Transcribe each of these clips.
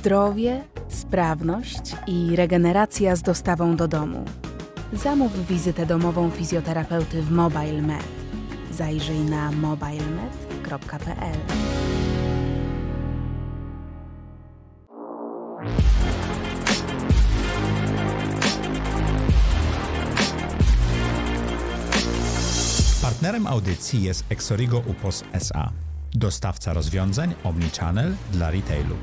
Zdrowie, sprawność i regeneracja z dostawą do domu. Zamów wizytę domową fizjoterapeuty w MobileMed. Zajrzyj na mobilemed.pl. Partnerem audycji jest Exorigo Upos SA, dostawca rozwiązań Omnichannel dla retailu.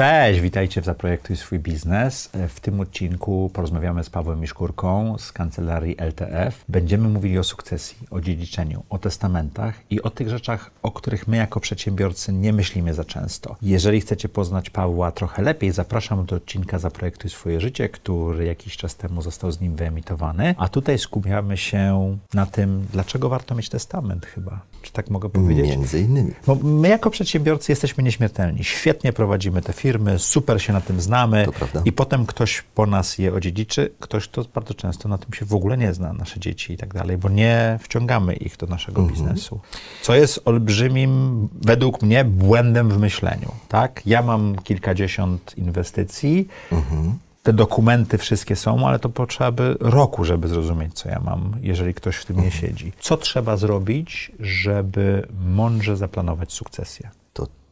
Cześć, witajcie w Zaprojektuj swój biznes. W tym odcinku porozmawiamy z Pawłem Miszkurką z kancelarii LTF. Będziemy mówili o sukcesji, o dziedziczeniu, o testamentach i o tych rzeczach, o których my jako przedsiębiorcy nie myślimy za często. Jeżeli chcecie poznać Pawła trochę lepiej, zapraszam do odcinka Zaprojektuj swoje życie, który jakiś czas temu został z nim wyemitowany. A tutaj skupiamy się na tym, dlaczego warto mieć testament chyba. Czy tak mogę powiedzieć? Między innymi. Bo my jako przedsiębiorcy jesteśmy nieśmiertelni. Świetnie prowadzimy te firmy, super się na tym znamy To i potem ktoś po nas je odziedziczy, ktoś, kto bardzo często na tym się w ogóle nie zna, nasze dzieci i tak dalej, bo nie wciągamy ich do naszego Mhm. biznesu. Co jest olbrzymim, według mnie, błędem w myśleniu. Tak? Ja mam kilkadziesiąt inwestycji, Mhm. te dokumenty wszystkie są, ale to potrzeba by roku, żeby zrozumieć, co ja mam, jeżeli ktoś w tym nie Mhm. siedzi. Co trzeba zrobić, żeby mądrze zaplanować sukcesję?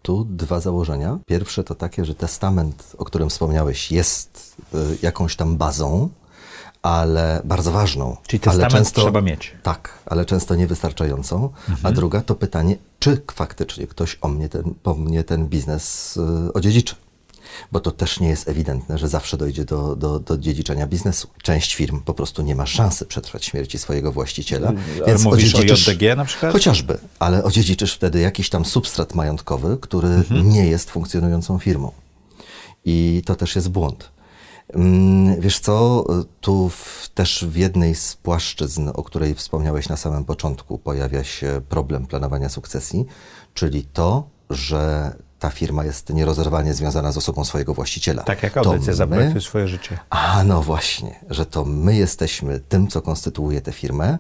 Tu dwa założenia. Pierwsze to takie, że testament, o którym wspomniałeś, jest y, jakąś tam bazą, ale bardzo ważną. Czyli ale testament trzeba mieć. Tak, ale często niewystarczającą. A druga to pytanie, czy faktycznie ktoś o mnie ten, po mnie ten biznes y, odziedziczy. Bo to też nie jest ewidentne, że zawsze dojdzie do, do, do dziedziczenia biznesu. Część firm po prostu nie ma szansy przetrwać śmierci swojego właściciela. Ale mówisz o JDG na przykład? Chociażby, ale odziedziczysz wtedy jakiś tam substrat majątkowy, który Mhm. nie jest funkcjonującą firmą. I to też jest błąd. Mm, Wiesz co, tu w, też w jednej z płaszczyzn, o której wspomniałeś na samym początku, pojawia się problem planowania sukcesji, czyli to, że ta firma jest nierozerwalnie związana z osobą swojego właściciela. Tak jak audycja my- swoje życie. a no właśnie, że to my jesteśmy tym, co konstytuuje tę firmę.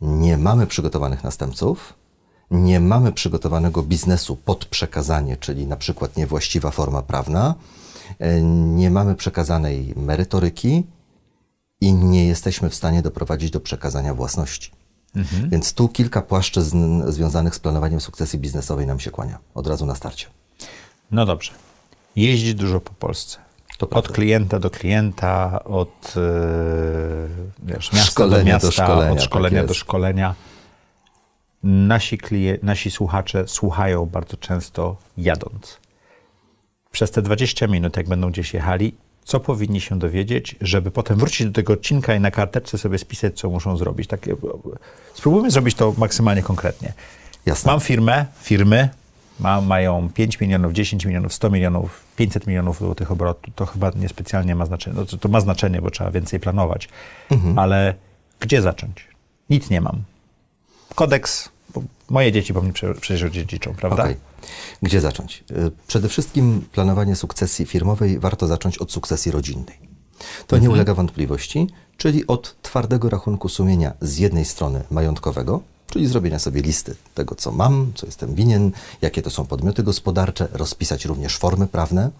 Nie mamy przygotowanych następców, nie mamy przygotowanego biznesu pod przekazanie, czyli na przykład niewłaściwa forma prawna, e, nie mamy przekazanej merytoryki i nie jesteśmy w stanie doprowadzić do przekazania własności. Więc tu kilka płaszczyzn związanych z planowaniem sukcesji biznesowej nam się kłania, od razu na starcie. No dobrze. Jeździć dużo po Polsce. Od klienta do klienta, od e, wiesz, miasta Szkolenia do do miasta, szkolenia, od tak szkolenia do jest. szkolenia. Nasi, klije, nasi słuchacze słuchają bardzo często jadąc. Przez te 20 minut, jak będą gdzieś jechali, co powinni się dowiedzieć, żeby potem wrócić do tego odcinka i na karteczce sobie spisać, co muszą zrobić. Tak, e, spróbujmy zrobić to maksymalnie konkretnie. Jasne. Mam firmę, firmy ma, mają 5 milionów, 10 milionów, 100 milionów, 500 milionów złotych obrotu. To chyba niespecjalnie ma znaczenie. No, to, ma znaczenie, bo trzeba więcej planować. Ale gdzie zacząć? Nic nie mam. Kodeks, moje dzieci po mnie prze- przecież dziedziczą, prawda? Okej. Gdzie zacząć? Y, Przede wszystkim planowanie sukcesji firmowej warto zacząć od sukcesji rodzinnej. To nie ulega wątpliwości, czyli od twardego rachunku sumienia z jednej strony majątkowego, czyli zrobienia sobie listy tego, co mam, co jestem winien, jakie to są podmioty gospodarcze, rozpisać również formy prawne,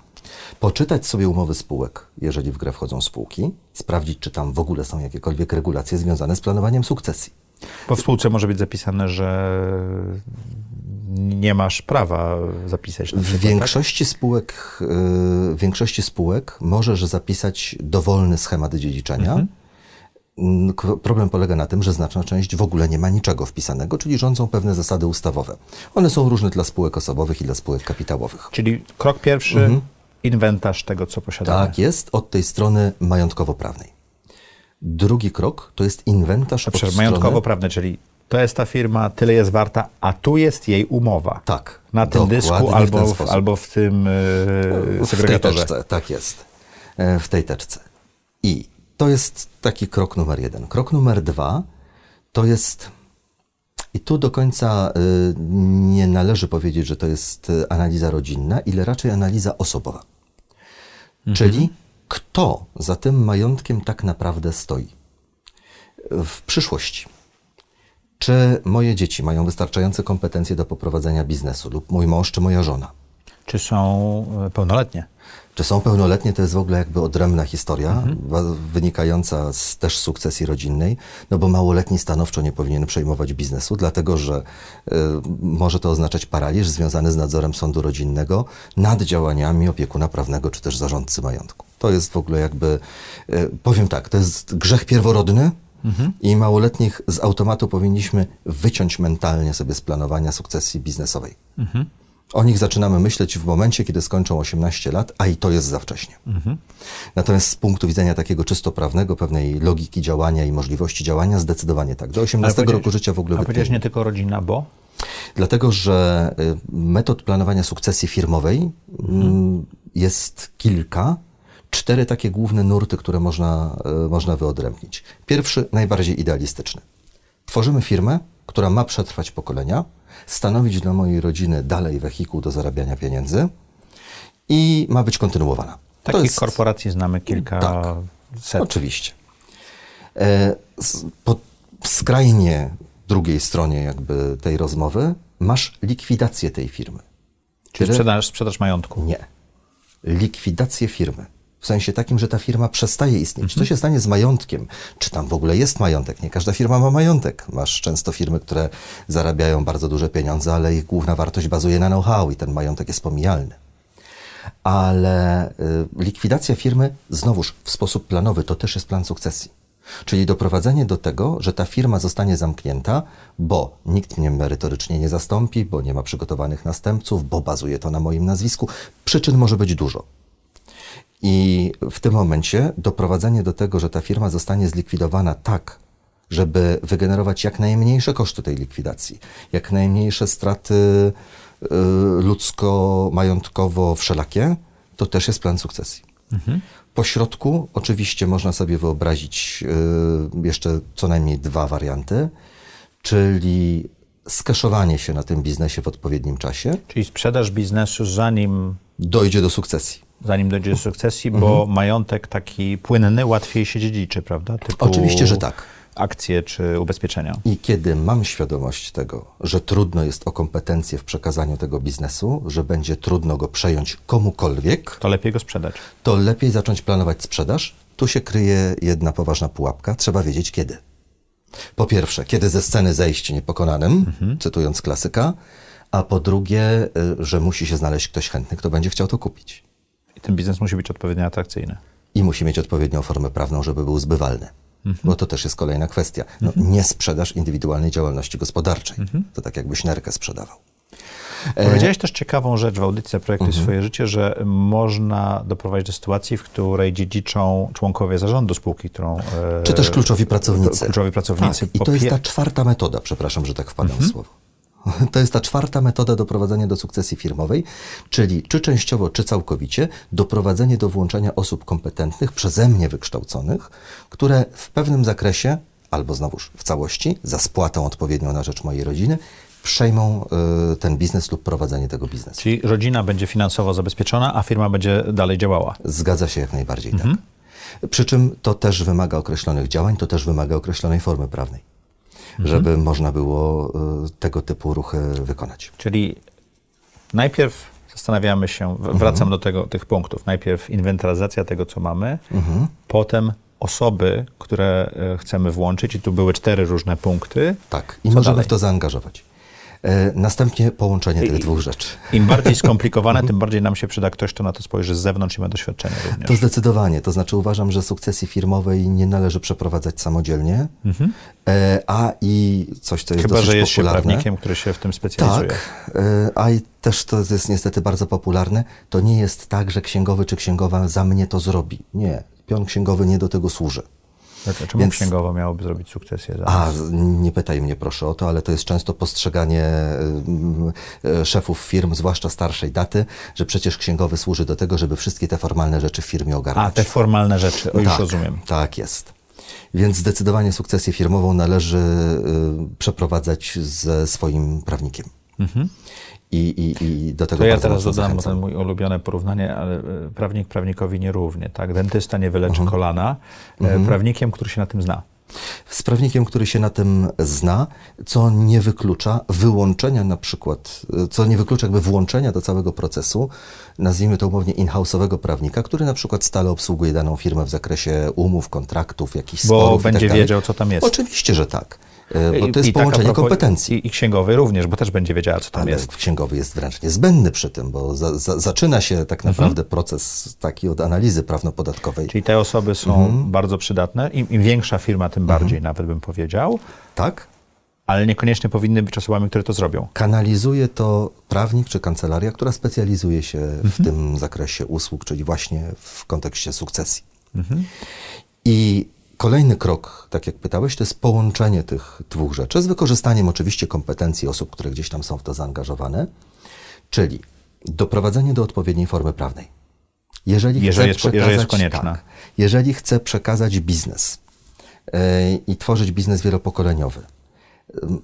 poczytać sobie umowy spółek, jeżeli w grę wchodzą spółki, sprawdzić, czy tam w ogóle są jakiekolwiek regulacje związane z planowaniem sukcesji. Po współce może być zapisane, że nie masz prawa zapisać. W przykład, tak? większości spółek, y, w większości spółek możesz zapisać dowolny schemat dziedziczenia. Mhm. Problem polega na tym, że znaczna część w ogóle nie ma niczego wpisanego, czyli rządzą pewne zasady ustawowe. One są różne dla spółek osobowych i dla spółek kapitałowych. Czyli krok pierwszy, inwentarz tego, co posiadamy. Tak jest, od tej strony majątkowo-prawnej. Drugi krok to jest inwentarz od Przepraszam, strony... majątkowo-prawne, czyli to jest ta firma, tyle jest warta, a tu jest jej umowa. Tak. Na tym dysku albo w, albo w tym yy, W tej segregatorze. teczce, tak jest. E, W tej teczce. I to jest taki krok numer jeden. Krok numer dwa to jest. I tu do końca y, nie należy powiedzieć, że to jest analiza rodzinna, ile raczej analiza osobowa. Czyli kto za tym majątkiem tak naprawdę stoi w przyszłości. Czy moje dzieci mają wystarczające kompetencje do poprowadzenia biznesu, lub mój mąż, czy moja żona? Czy są e, pełnoletnie? Czy są pełnoletnie, to jest w ogóle jakby odrębna historia, mhm. wynikająca z też sukcesji rodzinnej, no bo małoletni stanowczo nie powinien przejmować biznesu, dlatego że y, może to oznaczać paraliż związany z nadzorem sądu rodzinnego nad działaniami opiekuna prawnego czy też zarządcy majątku. To jest w ogóle jakby, y, powiem tak, to jest grzech pierworodny, Mhm. I małoletnich z automatu powinniśmy wyciąć mentalnie sobie z planowania sukcesji biznesowej. Mhm. O nich zaczynamy myśleć w momencie, kiedy skończą 18 lat, a i to jest za wcześnie. Mhm. Natomiast z punktu widzenia takiego czysto prawnego, pewnej logiki działania i możliwości działania, zdecydowanie tak. Do 18 roku życia w ogóle A powiedziałeś nie tylko rodzina, bo? Dlatego, że y, metod planowania sukcesji firmowej mhm. jest kilka. Cztery takie główne nurty, które można, y, można wyodrębnić. Pierwszy, najbardziej idealistyczny. Tworzymy firmę, która ma przetrwać pokolenia, stanowić dla mojej rodziny dalej wehikuł do zarabiania pieniędzy i ma być kontynuowana. Takich jest... korporacji znamy kilka tak, set. Oczywiście. E, po skrajnie drugiej stronie jakby tej rozmowy masz likwidację tej firmy. Czyli sprzedaż, sprzedaż majątku? Nie. Likwidację firmy. W sensie takim, że ta firma przestaje istnieć. Mhm. Co się stanie z majątkiem? Czy tam w ogóle jest majątek? Nie każda firma ma majątek. Masz często firmy, które zarabiają bardzo duże pieniądze, ale ich główna wartość bazuje na know-how i ten majątek jest pomijalny. Ale y, likwidacja firmy, znowuż w sposób planowy, to też jest plan sukcesji. Czyli doprowadzenie do tego, że ta firma zostanie zamknięta, bo nikt mnie merytorycznie nie zastąpi, bo nie ma przygotowanych następców, bo bazuje to na moim nazwisku. Przyczyn może być dużo. I w tym momencie doprowadzenie do tego, że ta firma zostanie zlikwidowana tak, żeby wygenerować jak najmniejsze koszty tej likwidacji, jak najmniejsze straty y, ludzko-majątkowo wszelakie, to też jest plan sukcesji. Mhm. Po środku oczywiście można sobie wyobrazić y, jeszcze co najmniej dwa warianty, czyli skeszowanie się na tym biznesie w odpowiednim czasie. Czyli sprzedaż biznesu zanim dojdzie do sukcesji zanim dojdzie do sukcesji, bo mhm. majątek taki płynny łatwiej się dziedziczy, prawda? Typu Oczywiście, że tak. Akcje czy ubezpieczenia. I kiedy mam świadomość tego, że trudno jest o kompetencje w przekazaniu tego biznesu, że będzie trudno go przejąć komukolwiek, to lepiej go sprzedać. To lepiej zacząć planować sprzedaż. Tu się kryje jedna poważna pułapka. Trzeba wiedzieć kiedy. Po pierwsze, kiedy ze sceny zejść niepokonanym, mhm. cytując klasyka, a po drugie, y, że musi się znaleźć ktoś chętny, kto będzie chciał to kupić. I ten biznes musi być odpowiednio atrakcyjny. I musi mieć odpowiednią formę prawną, żeby był zbywalny. Mhm. Bo to też jest kolejna kwestia. No, mhm. Nie sprzedaż indywidualnej działalności gospodarczej. Mhm. To tak jakbyś nerkę sprzedawał. E, Powiedziałeś też ciekawą rzecz w audycji Projektu mhm. Swoje Życie, że można doprowadzić do sytuacji, w której dziedziczą członkowie zarządu spółki, którą... E, Czy też kluczowi pracownicy. Kluczowi pracownicy. Tak, I to jest ta czwarta metoda, przepraszam, że tak wpadam mhm. w słowo. To jest ta czwarta metoda doprowadzenia do sukcesji firmowej, czyli czy częściowo, czy całkowicie doprowadzenie do włączenia osób kompetentnych, przeze mnie wykształconych, które w pewnym zakresie, albo znowuż w całości, za spłatą odpowiednią na rzecz mojej rodziny, przejmą y, ten biznes lub prowadzenie tego biznesu. Czyli rodzina będzie finansowo zabezpieczona, a firma będzie dalej działała. Zgadza się jak najbardziej, tak. mhm. tak. Przy czym to też wymaga określonych działań, to też wymaga określonej formy prawnej mhm. żeby można było y, tego typu ruchy wykonać. Czyli najpierw zastanawiamy się, wracam mhm. do tego, tych punktów. Najpierw inwentaryzacja tego, co mamy, mhm. potem osoby, które e, chcemy włączyć, i tu były cztery różne punkty. Tak, i co możemy dalej? w to zaangażować. E, następnie połączenie tych I, dwóch rzeczy. Im bardziej skomplikowane, tym bardziej nam się przyda ktoś, kto na to spojrzy z zewnątrz i ma doświadczenie również. To zdecydowanie. To znaczy uważam, że sukcesji firmowej nie należy przeprowadzać samodzielnie, mhm. E, a i coś, co jest Chyba, dosyć że jest popularne. się prawnikiem, który się w tym specjalizuje. Tak, e, a i też to jest niestety bardzo popularne. To nie jest tak, że księgowy czy księgowa za mnie to zrobi. Nie. Pion księgowy nie do tego służy. Czemu Więc, księgowa miałoby zrobić sukcesję? A, nie pytaj mnie proszę o to, ale to jest często postrzeganie y, y, szefów firm, zwłaszcza starszej daty, że przecież księgowy służy do tego, żeby wszystkie te formalne rzeczy w firmie ogarnąć. A, te formalne rzeczy, o, już tak, rozumiem. Tak jest. Więc zdecydowanie sukcesję firmową należy y, przeprowadzać ze swoim prawnikiem. Mhm. I, i, i do tego to ja teraz dodam ten mój ulubione porównanie, ale e, prawnik prawnikowi nierównie, tak? Dentysta nie wyleczy mhm. kolana, e, mhm. prawnikiem, który się na tym zna. Z prawnikiem, który się na tym zna, co nie wyklucza wyłączenia na przykład, co nie wyklucza jakby włączenia do całego procesu, nazwijmy to umownie in-house'owego prawnika, który na przykład stale obsługuje daną firmę w zakresie umów, kontraktów, jakichś Bo sporów. tak będzie wiedział, co tam jest. Oczywiście, że tak. E, Bo to jest i tak połączenie kompetencji. I, księgowy również, bo też będzie wiedziała, co tam Ale jest. księgowy jest wręcz niezbędny przy tym, bo za, za, zaczyna się tak Mhm. naprawdę proces taki od analizy prawno-podatkowej. Czyli te osoby są Mhm. bardzo przydatne. Im, Im większa firma, tym bardziej nawet bym powiedział, Tak? ale niekoniecznie powinny być osobami, które to zrobią. Kanalizuje to prawnik czy kancelaria, która specjalizuje się Mhm. w tym zakresie usług, czyli właśnie w kontekście sukcesji. Mhm. I kolejny krok, tak jak pytałeś, to jest połączenie tych dwóch rzeczy z wykorzystaniem oczywiście kompetencji osób, które gdzieś tam są w to zaangażowane, czyli doprowadzenie do odpowiedniej formy prawnej. Jeżeli, Jeżeli chcę jest- jeżeli jest przekazać-. Tak, jeżeli chcę przekazać biznes yy, i tworzyć biznes wielopokoleniowy,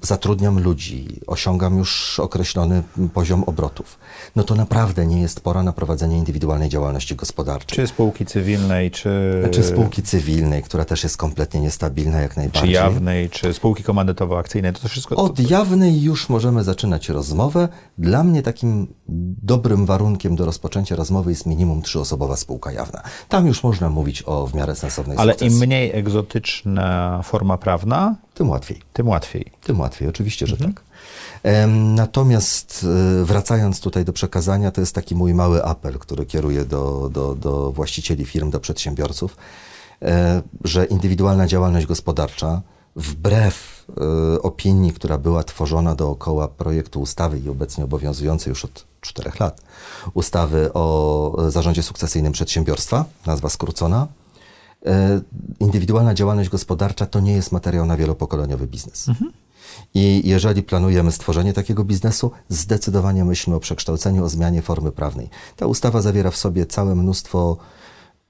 zatrudniam ludzi, osiągam już określony poziom obrotów, no to naprawdę nie jest pora na prowadzenie indywidualnej działalności gospodarczej. Czy spółki cywilnej, czy, Czy spółki cywilnej, która też jest kompletnie niestabilna jak czy najbardziej. jawnej, czy spółki komandytowo-akcyjnej, to, to wszystko... Od jawnej już możemy zaczynać rozmowę. Dla mnie takim dobrym warunkiem do rozpoczęcia rozmowy jest minimum trzyosobowa spółka jawna. Tam już można mówić o w miarę sensownej ale sukcesji. im mniej egzotyczna forma prawna, Tym łatwiej. tym łatwiej. Tym łatwiej, oczywiście, Mhm. że tak. Em, Natomiast e, wracając tutaj do przekazania, to jest taki mój mały apel, który kieruję do, do, do właścicieli firm, do przedsiębiorców, e, że indywidualna działalność gospodarcza, wbrew e, opinii, która była tworzona dookoła projektu ustawy i obecnie obowiązującej już od czterech lat, ustawy o zarządzie sukcesyjnym przedsiębiorstwa, nazwa skrócona, indywidualna działalność gospodarcza to nie jest materiał na wielopokoleniowy biznes. I jeżeli planujemy stworzenie takiego biznesu, zdecydowanie myślmy o przekształceniu, o zmianie formy prawnej. Ta ustawa zawiera w sobie całe mnóstwo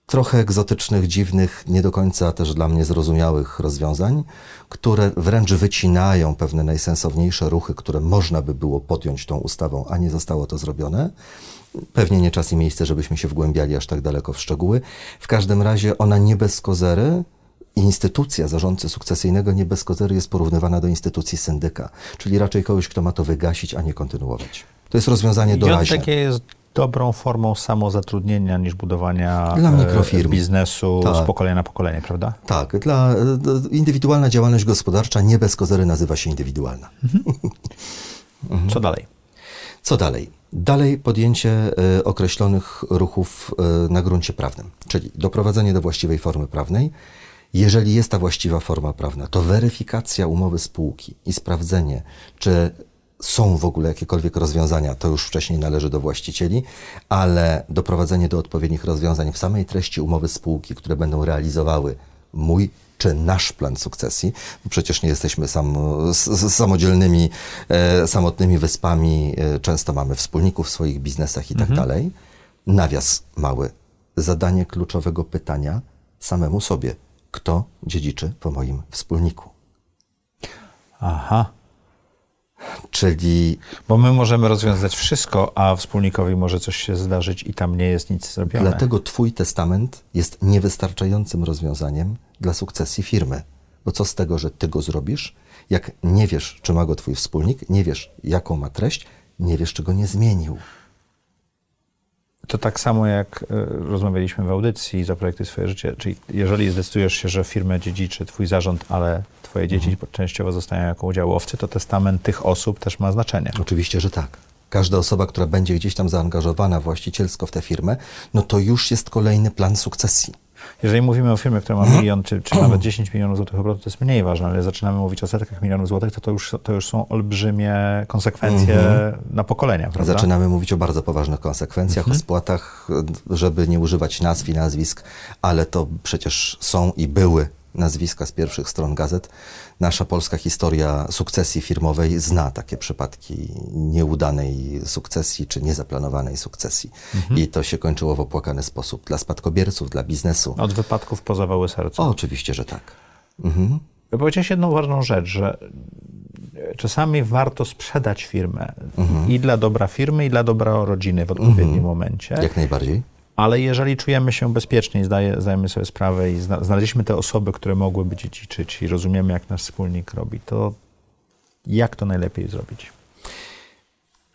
trochę egzotycznych, dziwnych, nie do końca też dla mnie zrozumiałych rozwiązań, które wręcz wycinają pewne najsensowniejsze ruchy, które można by było podjąć tą ustawą, a nie zostało to zrobione. Pewnie nie czas i miejsce, żebyśmy się wgłębiali aż tak daleko w szczegóły. W każdym razie ona nie bez kozery, instytucja zarządcy sukcesyjnego nie bez kozery jest porównywana do instytucji syndyka, czyli raczej kogoś, kto ma to wygasić, a nie kontynuować. To jest rozwiązanie doraźne. takie jest dobrą formą samozatrudnienia niż budowania Dla e, mikrofirm. biznesu Tak. z pokolenia na pokolenie, prawda? Tak, dla indywidualna działalność gospodarcza nie bez kozery nazywa się indywidualna. Mhm. Co dalej? Co dalej? Dalej podjęcie e, określonych ruchów e, na gruncie prawnym, czyli doprowadzenie do właściwej formy prawnej. Jeżeli jest ta właściwa forma prawna, to weryfikacja umowy spółki i sprawdzenie, czy są w ogóle jakiekolwiek rozwiązania, to już wcześniej należy do właścicieli, ale doprowadzenie do odpowiednich rozwiązań w samej treści umowy spółki, które będą realizowały mój czy nasz plan sukcesji, bo przecież nie jesteśmy sam, samodzielnymi, e, samotnymi wyspami, e, często mamy wspólników w swoich biznesach i tak dalej. Nawias mały. Zadanie kluczowego pytania samemu sobie. Kto dziedziczy po moim wspólniku? Aha. Czyli Bo my możemy rozwiązać wszystko, a wspólnikowi może coś się zdarzyć i tam nie jest nic zrobione. dlatego Twój testament jest niewystarczającym rozwiązaniem dla sukcesji firmy. Bo co z tego, że Ty go zrobisz, jak nie wiesz, czy ma go Twój wspólnik, nie wiesz, jaką ma treść, nie wiesz, czy go nie zmienił. To tak samo jak e, rozmawialiśmy w audycji Zaprojektuj swoje życie, czyli jeżeli zdecydujesz się, że firmę dziedziczy twój zarząd, ale twoje dzieci Mhm. częściowo zostają jako udziałowcy, to testament tych osób też ma znaczenie. Oczywiście, że tak. Każda osoba, która będzie gdzieś tam zaangażowana właścicielsko w tę firmę, no to już jest kolejny plan sukcesji. Jeżeli mówimy o firmie, która ma Mhm. milion, czy, czy nawet 10 milionów złotych obrotu, to jest mniej ważne, ale zaczynamy mówić o setkach milionów złotych, to to już, to już są olbrzymie konsekwencje na pokolenia, prawda? Mhm. Zaczynamy mówić o bardzo poważnych konsekwencjach, o spłatach, żeby nie używać nazw i nazwisk, ale to przecież są i były nazwiska z pierwszych stron gazet. Nasza polska historia sukcesji firmowej zna takie przypadki nieudanej sukcesji czy niezaplanowanej sukcesji. I to się kończyło w opłakany sposób dla spadkobierców, dla biznesu. Od wypadków pozawały serce. O, oczywiście, że tak. Mhm. Powiedziałeś jedną ważną rzecz, że czasami warto sprzedać firmę Mhm. i dla dobra firmy, i dla dobra rodziny w odpowiednim momencie. Jak najbardziej. Ale jeżeli czujemy się bezpiecznie zdajemy sobie sprawę i zna, znaleźliśmy te osoby, które mogłyby dziedziczyć i rozumiemy, jak nasz wspólnik robi, to jak to najlepiej zrobić?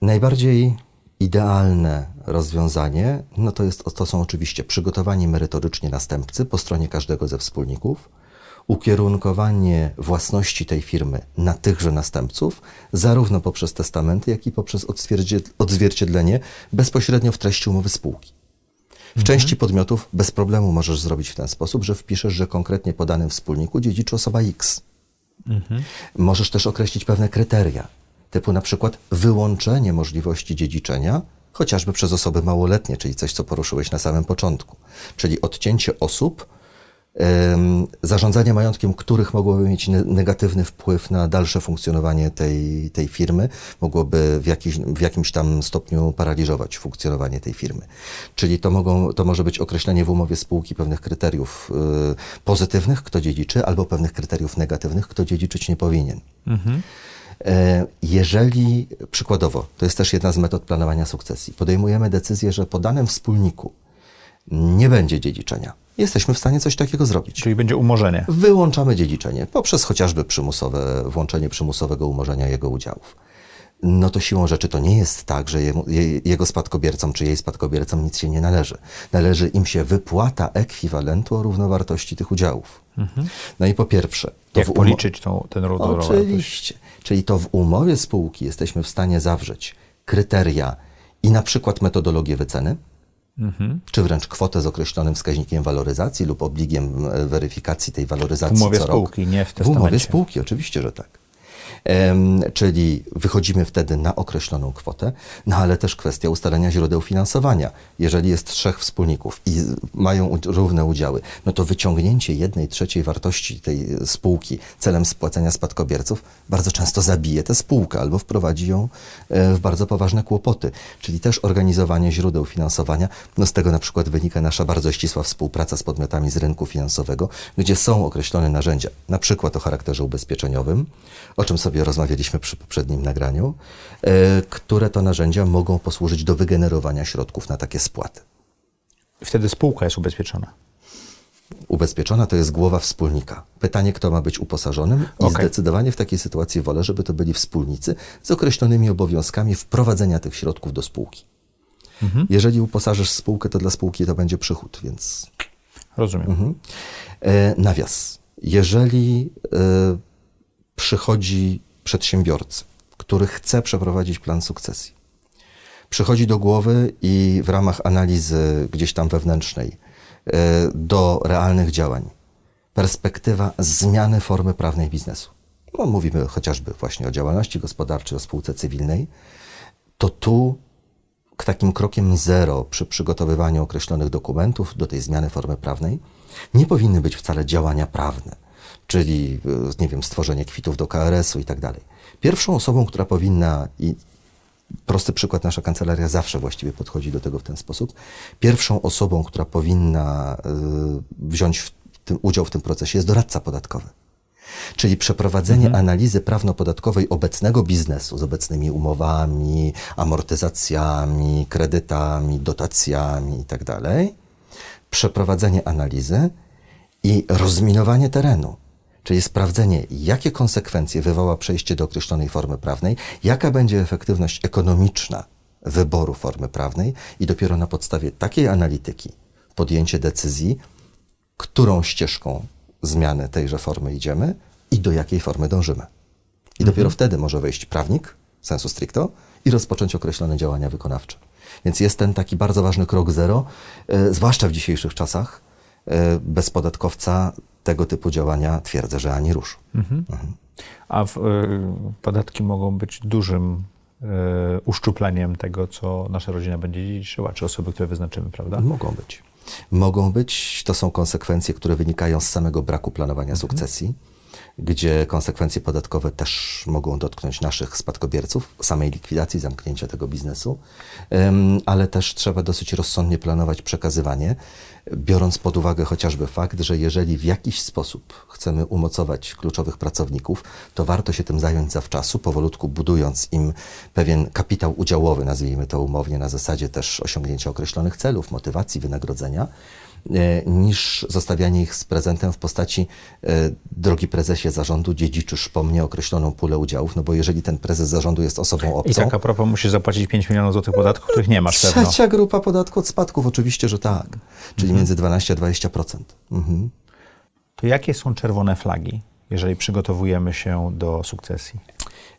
Najbardziej idealne rozwiązanie no to, jest, to są oczywiście przygotowanie merytorycznie następcy po stronie każdego ze wspólników, ukierunkowanie własności tej firmy na tychże następców, zarówno poprzez testamenty, jak i poprzez odzwierciedlenie bezpośrednio w treści umowy spółki. W mhm. części podmiotów bez problemu możesz zrobić w ten sposób, że wpiszesz, że konkretnie po danym wspólniku dziedziczy osoba X. Mhm. Możesz też określić pewne kryteria, typu na przykład wyłączenie możliwości dziedziczenia, chociażby przez osoby małoletnie, czyli coś, co poruszyłeś na samym początku, czyli odcięcie osób, zarządzanie majątkiem, których mogłoby mieć negatywny wpływ na dalsze funkcjonowanie tej, tej firmy, mogłoby w, jakiś, w jakimś tam stopniu paraliżować funkcjonowanie tej firmy. Czyli to, mogą, to może być określenie w umowie spółki pewnych kryteriów y, pozytywnych, kto dziedziczy, albo pewnych kryteriów negatywnych, kto dziedziczyć nie powinien. Mhm. E, jeżeli, przykładowo, to jest też jedna z metod planowania sukcesji, podejmujemy decyzję, że po danym wspólniku nie będzie dziedziczenia, jesteśmy w stanie coś takiego zrobić. Czyli będzie umorzenie. Wyłączamy dziedziczenie poprzez chociażby przymusowe, włączenie przymusowego umorzenia jego udziałów. No to siłą rzeczy to nie jest tak, że jemu, jego spadkobiercom czy jej spadkobiercom nic się nie należy. Należy im się wypłata ekwiwalentu o równowartości tych udziałów. Mhm. No i po pierwsze... To Jak policzyć tą, ten równowartość? Oczywiście. Czyli to w umowie spółki jesteśmy w stanie zawrzeć kryteria i na przykład metodologię wyceny, mhm. czy wręcz kwotę z określonym wskaźnikiem waloryzacji lub obligiem e, weryfikacji tej waloryzacji w umowie spółki, rok. nie w testamencie. W umowie spółki, oczywiście, że tak czyli wychodzimy wtedy na określoną kwotę, no ale też kwestia ustalenia źródeł finansowania. Jeżeli jest trzech wspólników i mają równe udziały, no to wyciągnięcie jednej trzeciej wartości tej spółki celem spłacenia spadkobierców bardzo często zabije tę spółkę albo wprowadzi ją e, w bardzo poważne kłopoty. Czyli też organizowanie źródeł finansowania, no z tego na przykład wynika nasza bardzo ścisła współpraca z podmiotami z rynku finansowego, gdzie są określone narzędzia, na przykład o charakterze ubezpieczeniowym, o czym sobie rozmawialiśmy przy poprzednim nagraniu, e, które to narzędzia mogą posłużyć do wygenerowania środków na takie spłaty. Wtedy spółka jest ubezpieczona. Ubezpieczona to jest głowa wspólnika. Pytanie, kto ma być uposażonym, i okay. zdecydowanie w takiej sytuacji wolę, żeby to byli wspólnicy z określonymi obowiązkami wprowadzenia tych środków do spółki. Mhm. Jeżeli uposażysz spółkę, to dla spółki to będzie przychód, więc. Rozumiem. Mhm. E, nawias. Jeżeli e, przychodzi przedsiębiorcy, który chce przeprowadzić plan sukcesji. Przychodzi do głowy i w ramach analizy gdzieś tam wewnętrznej e, do realnych działań perspektywa zmiany formy prawnej biznesu. No, mówimy chociażby właśnie o działalności gospodarczej, o spółce cywilnej, to tu takim krokiem zero przy przygotowywaniu określonych dokumentów do tej zmiany formy prawnej nie powinny być wcale działania prawne, czyli, e, nie wiem, stworzenie kwitów do KRS-u i tak dalej Pierwszą osobą, która powinna, i prosty przykład, nasza kancelaria zawsze właściwie podchodzi do tego w ten sposób, pierwszą osobą, która powinna y, wziąć w tym, udział w tym procesie jest doradca podatkowy. Czyli przeprowadzenie mhm. analizy prawno-podatkowej obecnego biznesu z obecnymi umowami, amortyzacjami, kredytami, dotacjami itd. Tak przeprowadzenie analizy i rozminowanie terenu czyli sprawdzenie, jakie konsekwencje wywoła przejście do określonej formy prawnej, jaka będzie efektywność ekonomiczna wyboru formy prawnej i dopiero na podstawie takiej analityki podjęcie decyzji, którą ścieżką zmiany tejże formy idziemy i do jakiej formy dążymy. I dopiero mhm. wtedy może wejść prawnik, sensu stricto, i rozpocząć określone działania wykonawcze. Więc jest ten taki bardzo ważny krok zero, e, zwłaszcza w dzisiejszych czasach. E, bez podatkowca tego typu działania twierdzę, że ani rusz. Mhm. Mhm. A w, y, podatki mogą być dużym y, uszczupleniem tego, co nasza rodzina będzie dziedziczyła, czy osoby, które wyznaczymy, prawda? Mogą być. Mogą być. To są konsekwencje, które wynikają z samego braku planowania mhm. sukcesji. Gdzie konsekwencje podatkowe też mogą dotknąć naszych spadkobierców, samej likwidacji, zamknięcia tego biznesu, ale też trzeba dosyć rozsądnie planować przekazywanie, biorąc pod uwagę chociażby fakt, że jeżeli w jakiś sposób chcemy umocować kluczowych pracowników, to warto się tym zająć zawczasu, powolutku budując im pewien kapitał udziałowy, nazwijmy to umownie, na zasadzie też osiągnięcia określonych celów, motywacji, wynagrodzenia niż zostawianie ich z prezentem w postaci e, drogi prezesie zarządu, dziedziczysz po mnie określoną pulę udziałów, no bo jeżeli ten prezes zarządu jest osobą obcą... I tak a propos musisz zapłacić 5 milionów złotych podatków, których nie masz Trzecia pewno. grupa podatku od spadków, oczywiście, że tak. Czyli mhm. między 12 a 20%. Mhm. To jakie są czerwone flagi, jeżeli przygotowujemy się do sukcesji?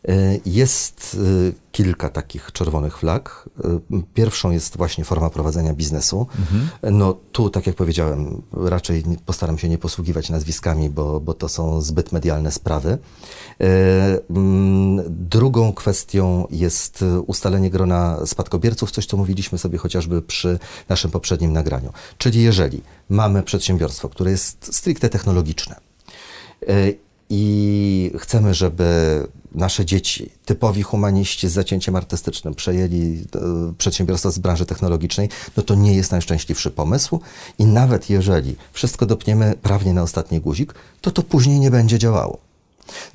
E, jest e, kilka takich czerwonych flag. E, pierwszą jest właśnie forma prowadzenia biznesu. Mhm. No tu, tak jak powiedziałem, raczej postaram się nie posługiwać nazwiskami, bo, bo to są zbyt medialne sprawy. Mm, drugą kwestią jest ustalenie grona spadkobierców, coś co mówiliśmy sobie chociażby przy naszym poprzednim nagraniu. Czyli jeżeli mamy przedsiębiorstwo, które jest stricte technologiczne, i chcemy, żeby nasze dzieci, typowi humaniści z zacięciem artystycznym, przejęli e, przedsiębiorstwo z branży technologicznej, no to nie jest najszczęśliwszy pomysł i nawet jeżeli wszystko dopniemy prawnie na ostatni guzik, to to później nie będzie działało.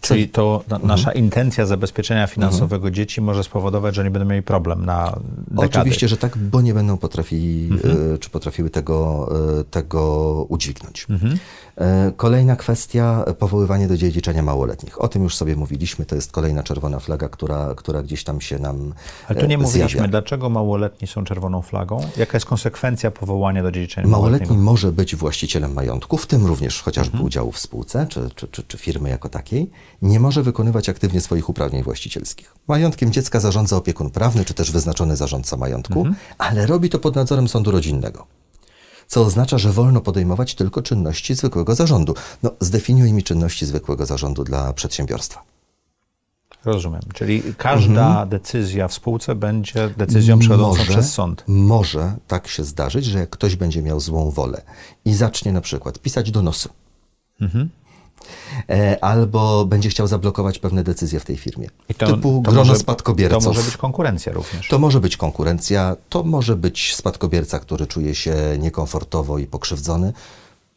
Czyli to mhm. nasza intencja zabezpieczenia finansowego mhm. dzieci może spowodować, że nie będą mieli problem na dekady. Oczywiście, że tak, bo nie będą potrafili, mhm. E, czy potrafiły tego, e, tego udźwignąć. Mhm. E, kolejna kwestia, powoływanie do dziedziczenia małoletnich. O tym już sobie mówiliśmy, to jest kolejna czerwona flaga, która, która gdzieś tam się nam Ale tu nie mówiliśmy, zjawia. dlaczego małoletni są czerwoną flagą? Jaka jest konsekwencja powołania do dziedziczenia Małoletni może być właścicielem majątku, w tym również chociażby mhm. udziału w spółce, czy, czy, czy, czy firmy jako takiej, nie może wykonywać aktywnie swoich uprawnień właścicielskich. Majątkiem dziecka zarządza opiekun prawny, czy też wyznaczony zarządca majątku, mhm. ale robi to pod nadzorem sądu rodzinnego co oznacza, że wolno podejmować tylko czynności zwykłego zarządu. No, zdefiniuj mi czynności zwykłego zarządu dla przedsiębiorstwa. Rozumiem. Czyli każda mhm. decyzja w spółce będzie decyzją przechodzącą może, przez sąd. Może tak się zdarzyć, że jak ktoś będzie miał złą wolę i zacznie na przykład pisać donosy, mhm. E, albo będzie chciał zablokować pewne decyzje w tej firmie. I to, typu to grono może, spadkobierców. To może być konkurencja również. To może być konkurencja, to może być spadkobierca, który czuje się niekomfortowo i pokrzywdzony.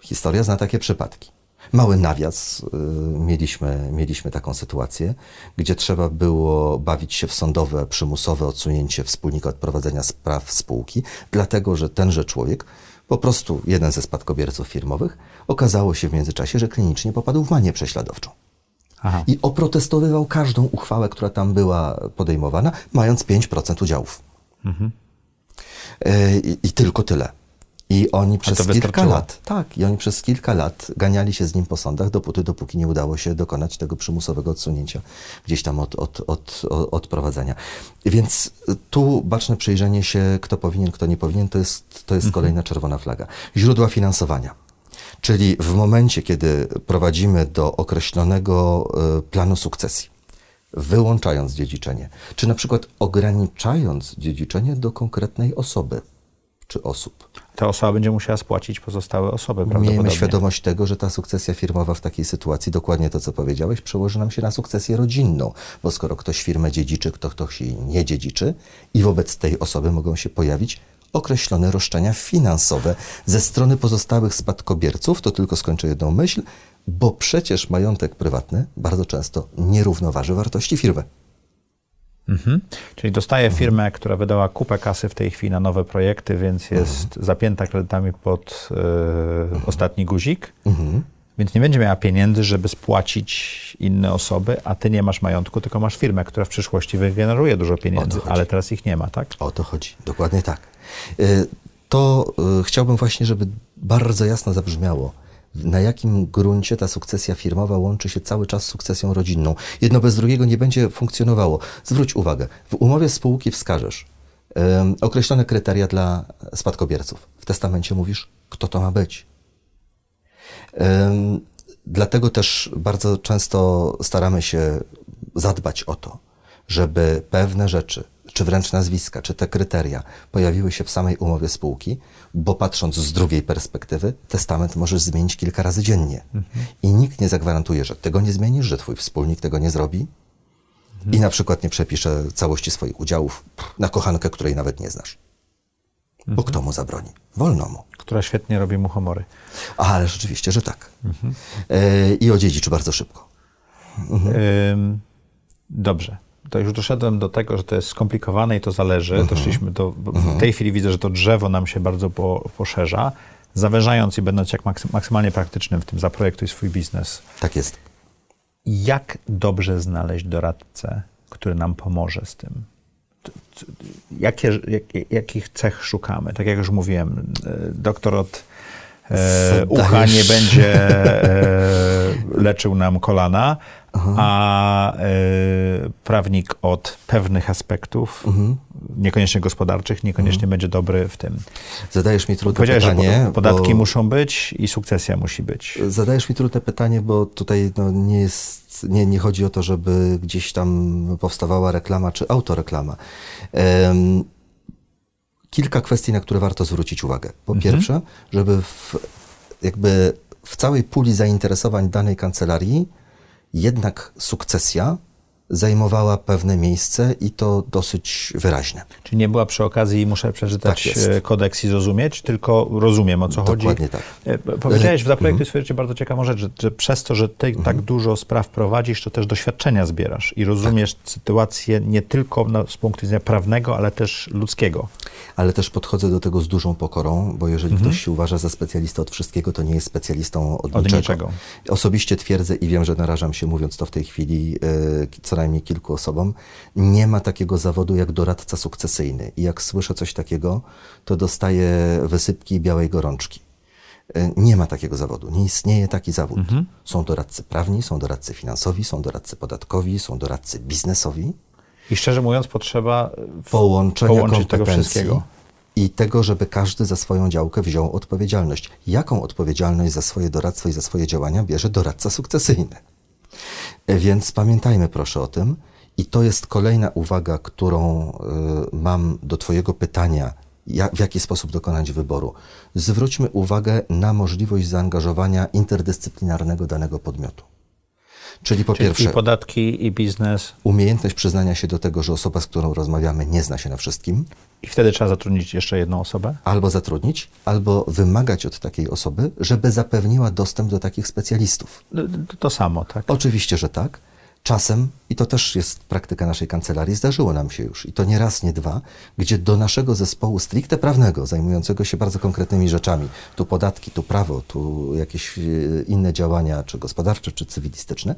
Historia zna takie przypadki. Mały nawias. Y, mieliśmy, mieliśmy taką sytuację, gdzie trzeba było bawić się w sądowe, przymusowe odsunięcie wspólnika od prowadzenia spraw spółki, dlatego że tenże człowiek po prostu jeden ze spadkobierców firmowych okazało się w międzyczasie, że klinicznie popadł w manię prześladowczą. Aha. I oprotestowywał każdą uchwałę, która tam była podejmowana, mając 5% udziałów. Mhm. E, I, I tylko tyle. I oni przez kilka lat, tak, i oni przez kilka lat ganiali się z nim po sądach, dopóty, dopóki nie udało się dokonać tego przymusowego odsunięcia gdzieś tam od, od, od, od prowadzenia. Więc tu baczne przyjrzenie się, kto powinien, kto nie powinien, to jest, to jest mhm. kolejna czerwona flaga. Źródła finansowania. Czyli w momencie, kiedy prowadzimy do określonego e, planu sukcesji, wyłączając dziedziczenie, czy na przykład ograniczając dziedziczenie do konkretnej osoby, czy osób. Ta osoba będzie musiała spłacić pozostałe osoby. Miejmy świadomość tego, że ta sukcesja firmowa w takiej sytuacji, dokładnie to, co powiedziałeś, przełoży nam się na sukcesję rodzinną, bo skoro ktoś firmę dziedziczy, kto ktoś jej nie dziedziczy i wobec tej osoby mogą się pojawić określone roszczenia finansowe ze strony pozostałych spadkobierców, to tylko skończę jedną myśl, bo przecież majątek prywatny bardzo często nie równoważy wartości firmy. Mhm. Czyli dostaje mhm. firmę, która wydała kupę kasy w tej chwili na nowe projekty, więc jest mhm. zapięta kredytami pod y, ostatni guzik. Mhm. Więc nie będzie miała pieniędzy, żeby spłacić inne osoby, a ty nie masz majątku, tylko masz firmę, która w przyszłości wygeneruje dużo pieniędzy, ale teraz ich nie ma, tak? O to chodzi, dokładnie tak. Y, to y, chciałbym właśnie, żeby bardzo jasno zabrzmiało, na jakim gruncie ta sukcesja firmowa łączy się cały czas z sukcesją rodzinną. Jedno bez drugiego nie będzie funkcjonowało. Zwróć uwagę, w umowie spółki wskażesz określone kryteria dla spadkobierców. W testamencie mówisz, kto to ma być. Dlatego też bardzo często staramy się zadbać o to, żeby pewne rzeczy czy wręcz nazwiska, czy te kryteria pojawiły się w samej umowie spółki, bo patrząc z drugiej perspektywy, testament możesz zmienić kilka razy dziennie. Mhm. I nikt nie zagwarantuje, że tego nie zmienisz, że twój wspólnik tego nie zrobi mhm. i na przykład nie przepisze całości swoich udziałów na kochankę, której nawet nie znasz. Mhm. Bo kto mu zabroni? Wolno mu. Która świetnie robi mu humory. A, ale rzeczywiście, że tak. Mhm. E, I odziedziczy bardzo szybko. Mhm. Dobrze to już doszedłem do tego, że to jest skomplikowane i to zależy. Mhm. Doszliśmy do, w mhm. tej chwili widzę, że to drzewo nam się bardzo po, poszerza, zawężając i będąc jak maksymalnie praktycznym w tym zaprojektuj swój biznes. Tak jest. Jak dobrze znaleźć doradcę, który nam pomoże z tym? Jakie, jak, jakich cech szukamy? Tak jak już mówiłem, e, doktor od e, ucha nie będzie e, leczył nam kolana, Aha. a e, prawnik od pewnych aspektów, mhm. niekoniecznie gospodarczych, niekoniecznie mhm. będzie dobry w tym. Zadajesz mi trudne pytanie. Że podatki bo... muszą być i sukcesja musi być. Zadajesz mi trudne pytanie, bo tutaj no, nie, jest, nie, nie chodzi o to, żeby gdzieś tam powstawała reklama czy autoreklama. Um, kilka kwestii, na które warto zwrócić uwagę. Po mhm. pierwsze, żeby w, jakby w całej puli zainteresowań danej kancelarii jednak sukcesja zajmowała pewne miejsce i to dosyć wyraźne. Czyli nie była przy okazji, muszę przeczytać tak e, kodeks i zrozumieć, tylko rozumiem o co Dokładnie chodzi. tak. E, powiedziałeś w zaprojekcie mhm. swojej bardzo ciekawą rzecz, że, że, przez to, że ty mhm. tak dużo spraw prowadzisz, to też doświadczenia zbierasz i rozumiesz tak. sytuację nie tylko na, z punktu widzenia prawnego, ale też ludzkiego. Ale też podchodzę do tego z dużą pokorą, bo jeżeli mhm. ktoś się uważa za specjalistę od wszystkiego, to nie jest specjalistą od, od niczego. niczego. Osobiście twierdzę i wiem, że narażam się mówiąc to w tej chwili, yy, co najmniej kilku osobom, nie ma takiego zawodu jak doradca sukcesyjny. I jak słyszę coś takiego, to dostaję wysypki białej gorączki. E, nie ma takiego zawodu, nie istnieje taki zawód. Mhm. Są doradcy prawni, są doradcy finansowi, są doradcy podatkowi, są doradcy biznesowi. I szczerze mówiąc, potrzeba połączenia kompetencji tego wszystkiego. I tego, żeby każdy za swoją działkę wziął odpowiedzialność. Jaką odpowiedzialność za swoje doradztwo i za swoje działania bierze doradca sukcesyjny? Więc pamiętajmy proszę o tym. I to jest kolejna uwaga, którą y, mam do Twojego pytania, jak, w jaki sposób dokonać wyboru. Zwróćmy uwagę na możliwość zaangażowania interdyscyplinarnego danego podmiotu. Czyli po Czyli pierwsze. I podatki, i biznes. Umiejętność przyznania się do tego, że osoba, z którą rozmawiamy, nie zna się na wszystkim. I wtedy trzeba zatrudnić jeszcze jedną osobę? Albo zatrudnić, albo wymagać od takiej osoby, żeby zapewniła dostęp do takich specjalistów. To, to samo, tak? Oczywiście, że tak. Czasem, i to też jest praktyka naszej kancelarii, zdarzyło nam się już, i to nie raz, nie dwa, gdzie do naszego zespołu stricte prawnego, zajmującego się bardzo konkretnymi rzeczami, tu podatki, tu prawo, tu jakieś e, inne działania, czy gospodarcze, czy cywilistyczne,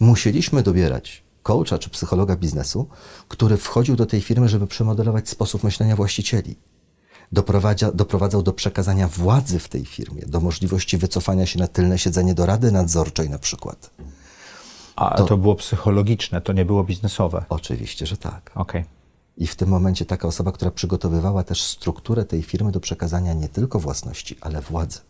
musieliśmy dobierać coacha czy psychologa biznesu, który wchodził do tej firmy, żeby przemodelować sposób myślenia właścicieli. doprowadzał do przekazania władzy w tej firmie, do możliwości wycofania się na tylne siedzenie do rady nadzorczej na przykład. A to, to było psychologiczne, to nie było biznesowe? Oczywiście, że tak. Okay. I w tym momencie taka osoba, która przygotowywała też strukturę tej firmy do przekazania nie tylko własności, ale władzy.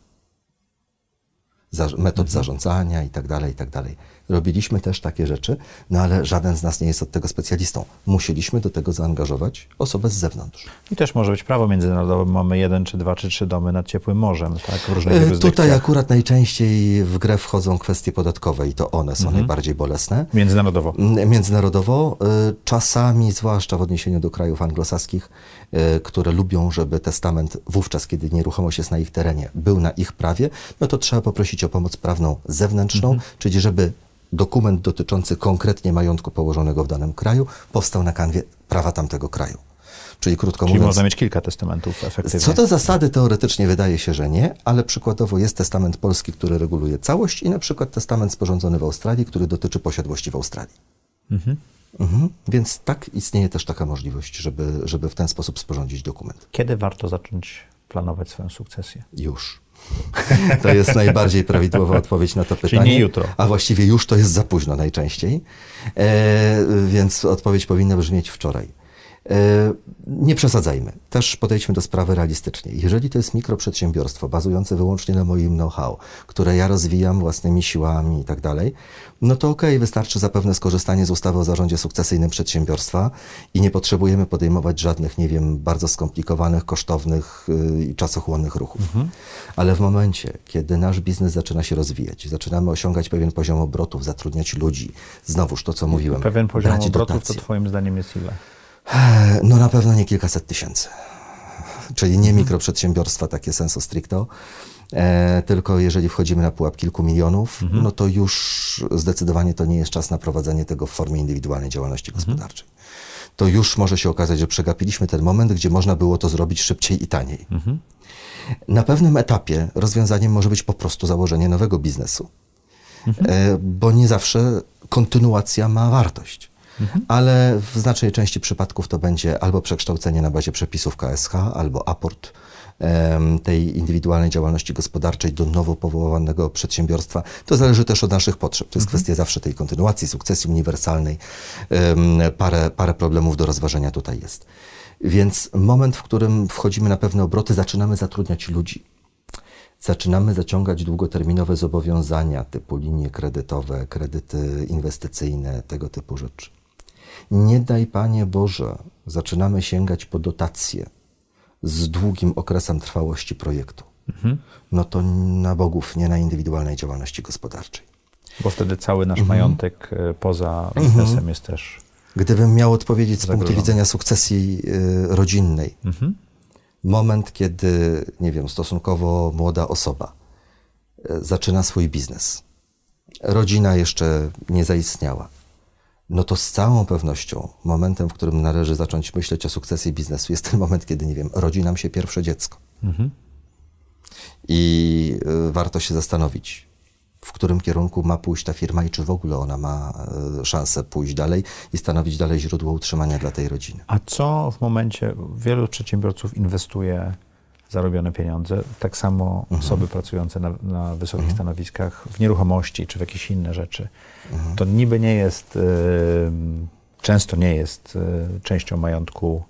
Metod mhm. zarządzania i tak dalej, i tak dalej. Robiliśmy też takie rzeczy, no ale żaden z nas nie jest od tego specjalistą. Musieliśmy do tego zaangażować osobę z zewnątrz. I też może być prawo międzynarodowe. Mamy jeden, czy dwa, czy trzy domy nad ciepłym morzem, tak? W różnych e, jurysdykcjach. Tutaj akurat najczęściej w grę wchodzą kwestie podatkowe i to one są mhm. najbardziej bolesne. Międzynarodowo. Międzynarodowo. E, czasami, zwłaszcza w odniesieniu do krajów anglosaskich, które lubią, żeby testament wówczas, kiedy nieruchomość jest na ich terenie, był na ich prawie, no to trzeba poprosić o pomoc prawną zewnętrzną, mhm. czyli żeby dokument dotyczący konkretnie majątku położonego w danym kraju powstał na kanwie prawa tamtego kraju. Czyli krótko Czyli mówiąc. można mieć kilka testamentów efektywnie. Co do zasady, teoretycznie wydaje się, że nie, ale przykładowo jest testament polski, który reguluje całość, i na przykład testament sporządzony w Australii, który dotyczy posiadłości w Australii. Mhm. Mhm. Więc tak istnieje też taka możliwość, żeby, żeby w ten sposób sporządzić dokument. Kiedy warto zacząć planować swoją sukcesję? Już. To jest najbardziej prawidłowa odpowiedź na to pytanie. Czyli nie jutro. A właściwie już to jest za późno najczęściej. E, więc odpowiedź powinna brzmieć wczoraj. E, nie przesadzajmy. Też podejdźmy do sprawy realistycznie. Jeżeli to jest mikroprzedsiębiorstwo bazujące wyłącznie na moim know-how, które ja rozwijam własnymi siłami i tak dalej, no to okej, okay, wystarczy zapewne skorzystanie z ustawy o zarządzie sukcesyjnym przedsiębiorstwa i nie potrzebujemy podejmować żadnych, nie wiem, bardzo skomplikowanych, kosztownych y, i czasochłonnych ruchów. Mhm. Ale w momencie, kiedy nasz biznes zaczyna się rozwijać, zaczynamy osiągać pewien poziom obrotów, zatrudniać ludzi, znowuż to, co mówiłem. Pewien poziom obrotów dotacje. to twoim zdaniem jest ile? No na pewno nie kilkaset tysięcy. Czyli nie mikroprzedsiębiorstwa takie sensu stricto, e, tylko jeżeli wchodzimy na pułap kilku milionów, mhm. no to już zdecydowanie to nie jest czas na prowadzenie tego w formie indywidualnej działalności mhm. gospodarczej. To już może się okazać, że przegapiliśmy ten moment, gdzie można było to zrobić szybciej i taniej. Mhm. Na pewnym etapie rozwiązaniem może być po prostu założenie nowego biznesu, mhm. e, bo nie zawsze kontynuacja ma wartość mhm. ale w znacznej części przypadków to będzie albo przekształcenie na bazie przepisów KSH, albo aport tej indywidualnej działalności gospodarczej do nowo powołanego przedsiębiorstwa. To zależy też od naszych potrzeb. To jest mhm. kwestia zawsze tej kontynuacji, sukcesji uniwersalnej. Parę, parę problemów do rozważenia tutaj jest. Więc moment, w którym wchodzimy na pewne obroty, zaczynamy zatrudniać ludzi. Zaczynamy zaciągać długoterminowe zobowiązania typu linie kredytowe, kredyty inwestycyjne, tego typu rzeczy nie daj Panie Boże, zaczynamy sięgać po dotacje z długim okresem trwałości projektu, mhm. no to na bogów, nie na indywidualnej działalności gospodarczej. Bo wtedy cały nasz mhm. majątek e, poza biznesem mhm. jest też. Gdybym miał odpowiedzieć z punktu widzenia sukcesji y, rodzinnej, mhm. moment, kiedy, nie wiem, stosunkowo młoda osoba y, zaczyna swój biznes, rodzina jeszcze nie zaistniała no to z całą pewnością momentem, w którym należy zacząć myśleć o sukcesji biznesu, jest ten moment, kiedy, nie wiem, rodzi nam się pierwsze dziecko. Mhm. I y, warto się zastanowić, w którym kierunku ma pójść ta firma i czy w ogóle ona ma y, szansę pójść dalej i stanowić dalej źródło utrzymania dla tej rodziny. A co w momencie, wielu przedsiębiorców inwestuje zarobione pieniądze, tak samo mhm. osoby pracujące na, na wysokich mhm. stanowiskach w nieruchomości czy w jakieś inne rzeczy. Mhm. To niby nie jest, y, często nie jest y, częścią majątku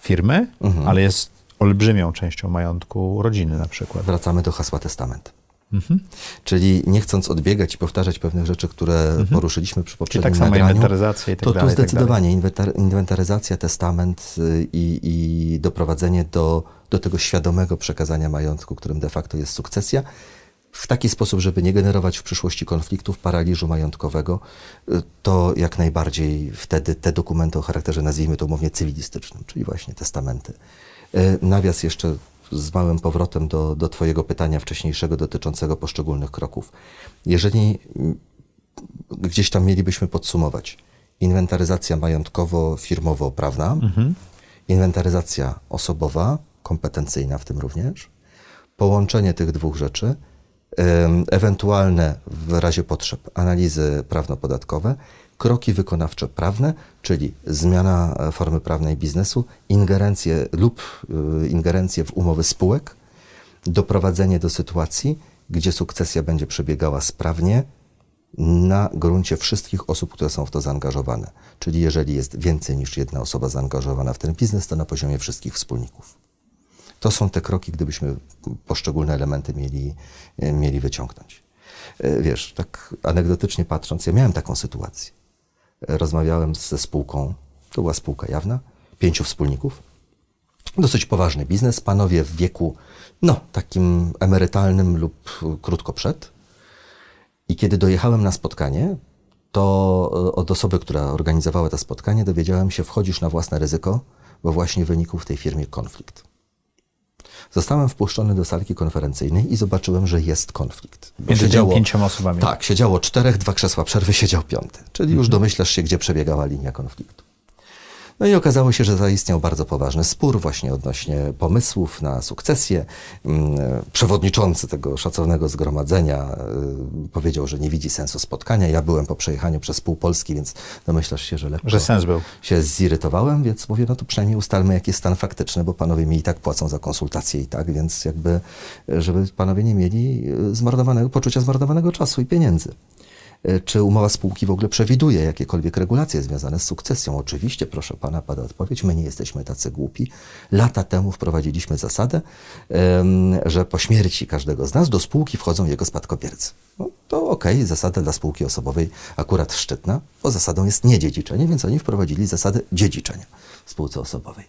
firmy, mhm. ale jest olbrzymią częścią majątku rodziny na przykład. Wracamy do hasła testament. Mhm. Czyli nie chcąc odbiegać i powtarzać pewnych rzeczy, które mhm. poruszyliśmy przy poprzednim tak nagraniu, inwentaryzacja i tak to dalej, tu tak zdecydowanie tak inwentaryzacja, testament y, i, i doprowadzenie do, do tego świadomego przekazania majątku, którym de facto jest sukcesja, w taki sposób, żeby nie generować w przyszłości konfliktów, paraliżu majątkowego, y, to jak najbardziej wtedy te dokumenty o charakterze, nazwijmy to umownie cywilistycznym, czyli właśnie testamenty. Y, nawias jeszcze z małym powrotem do, do Twojego pytania wcześniejszego dotyczącego poszczególnych kroków. Jeżeli gdzieś tam mielibyśmy podsumować, inwentaryzacja majątkowo-firmowo-prawna, mhm. inwentaryzacja osobowa, kompetencyjna w tym również, połączenie tych dwóch rzeczy, ewentualne w razie potrzeb analizy prawno-podatkowe, kroki wykonawcze prawne, czyli zmiana e, formy prawnej biznesu, ingerencje lub e, ingerencje w umowy spółek, doprowadzenie do sytuacji, gdzie sukcesja będzie przebiegała sprawnie na gruncie wszystkich osób, które są w to zaangażowane. Czyli jeżeli jest więcej niż jedna osoba zaangażowana w ten biznes, to na poziomie wszystkich wspólników. To są te kroki, gdybyśmy poszczególne elementy mieli, e, mieli wyciągnąć. Wiesz, tak anegdotycznie patrząc, ja miałem taką sytuację rozmawiałem ze spółką, to była spółka jawna, pięciu wspólników. Dosyć poważny biznes, panowie w wieku, no, takim emerytalnym lub krótko przed. I kiedy dojechałem na spotkanie, to e, od osoby, która organizowała to spotkanie, dowiedziałem się, wchodzisz na własne ryzyko, bo właśnie wynikł w tej firmie konflikt. Zostałem wpuszczony do salki konferencyjnej i zobaczyłem, że jest konflikt. Między siedziało, pięcioma osobami. Tak, siedziało czterech, dwa krzesła przerwy, siedział piąty. Czyli już mhm. domyślasz się, gdzie przebiegała linia konfliktu. No i okazało się, że zaistniał bardzo poważny spór właśnie odnośnie pomysłów na sukcesję. Mm, przewodniczący tego szacownego zgromadzenia y, powiedział, że nie widzi sensu spotkania. Ja byłem po przejechaniu przez pół Polski, więc domyślasz się, że lekko że sens był. się zirytowałem, więc mówię, no to przynajmniej ustalmy, jaki jest stan faktyczny, bo panowie mi i tak płacą za konsultacje i tak, więc jakby, żeby panowie nie mieli y, zmarnowanego, poczucia zmarnowanego czasu i pieniędzy. E, czy umowa spółki w ogóle przewiduje jakiekolwiek regulacje związane z sukcesją? Oczywiście, proszę pana, pada odpowiedź. My nie jesteśmy tacy głupi. Lata temu wprowadziliśmy zasadę, że po śmierci każdego z nas do spółki wchodzą jego spadkobiercy. No, to okej, okay, zasada dla spółki osobowej akurat szczytna, bo zasadą jest niedziedziczenie, więc oni wprowadzili zasadę dziedziczenia w spółce osobowej.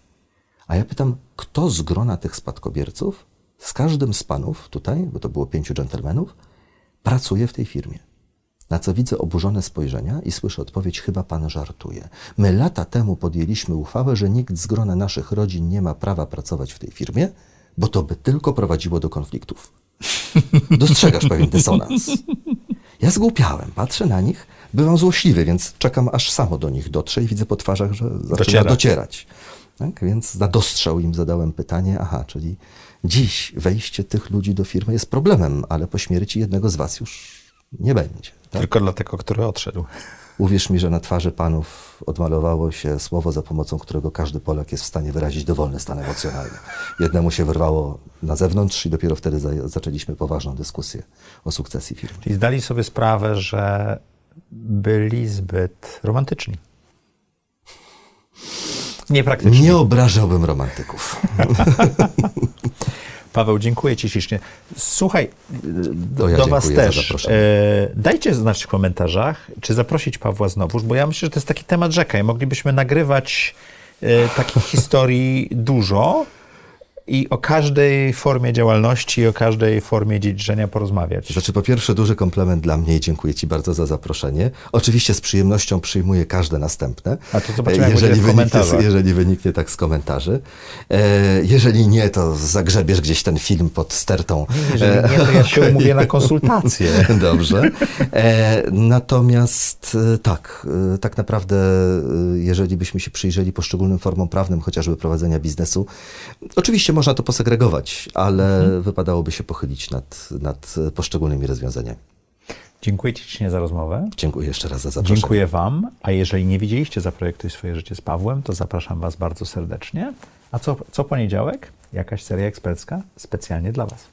A ja pytam, kto z grona tych spadkobierców, z każdym z panów tutaj, bo to było pięciu dżentelmenów, pracuje w tej firmie? Na co widzę oburzone spojrzenia i słyszę odpowiedź, chyba pan żartuje. My lata temu podjęliśmy uchwałę, że nikt z grona naszych rodzin nie ma prawa pracować w tej firmie, bo to by tylko prowadziło do konfliktów. Dostrzegasz pewien dysonans. Ja zgłupiałem, patrzę na nich, bywam złośliwy, więc czekam aż samo do nich dotrze i widzę po twarzach, że zaczyna Dociera. docierać. Tak? Więc na dostrzał im zadałem pytanie, aha, czyli dziś wejście tych ludzi do firmy jest problemem, ale po śmierci jednego z was już nie będzie. Tak? Tylko dlatego, który odszedł. Uwierz mi, że na twarzy panów odmalowało się słowo, za pomocą którego każdy Polak jest w stanie wyrazić dowolny stan emocjonalny. Jednemu się wyrwało na zewnątrz i dopiero wtedy za zaczęliśmy poważną dyskusję o sukcesji firmy. Czyli zdali sobie sprawę, że byli zbyt romantyczni. Niepraktycznie. Nie obrażałbym romantyków. Paweł, dziękuję Ci ślicznie. Słuchaj, do, ja do Was też. E, dajcie znać w komentarzach, czy zaprosić Pawła znowuż, bo ja myślę, że to jest taki temat rzeka i moglibyśmy nagrywać e, takich historii dużo i o każdej formie działalności, o każdej formie dziedziczenia porozmawiać. Znaczy, po pierwsze, duży komplement dla mnie i dziękuję Ci bardzo za zaproszenie. Oczywiście z przyjemnością przyjmuję każde następne. A to zobaczymy, jeżeli, wyniknie, jeżeli wyniknie tak z komentarzy. E, jeżeli nie, to zagrzebiesz gdzieś ten film pod stertą. Jeżeli nie, to ja się umówię na konsultację. Dobrze. E, natomiast e, tak, e, tak naprawdę, e, jeżeli byśmy się przyjrzeli poszczególnym formom prawnym, chociażby prowadzenia biznesu, oczywiście można to posegregować, ale mhm. wypadałoby się pochylić nad, nad poszczególnymi rozwiązaniami. Dziękuję Ci ślicznie za rozmowę. Dziękuję jeszcze raz za zaproszenie. Dziękuję Wam. A jeżeli nie widzieliście Zaprojektuj swoje życie z Pawłem, to zapraszam Was bardzo serdecznie. A co, co poniedziałek? Jakaś seria ekspercka specjalnie dla Was.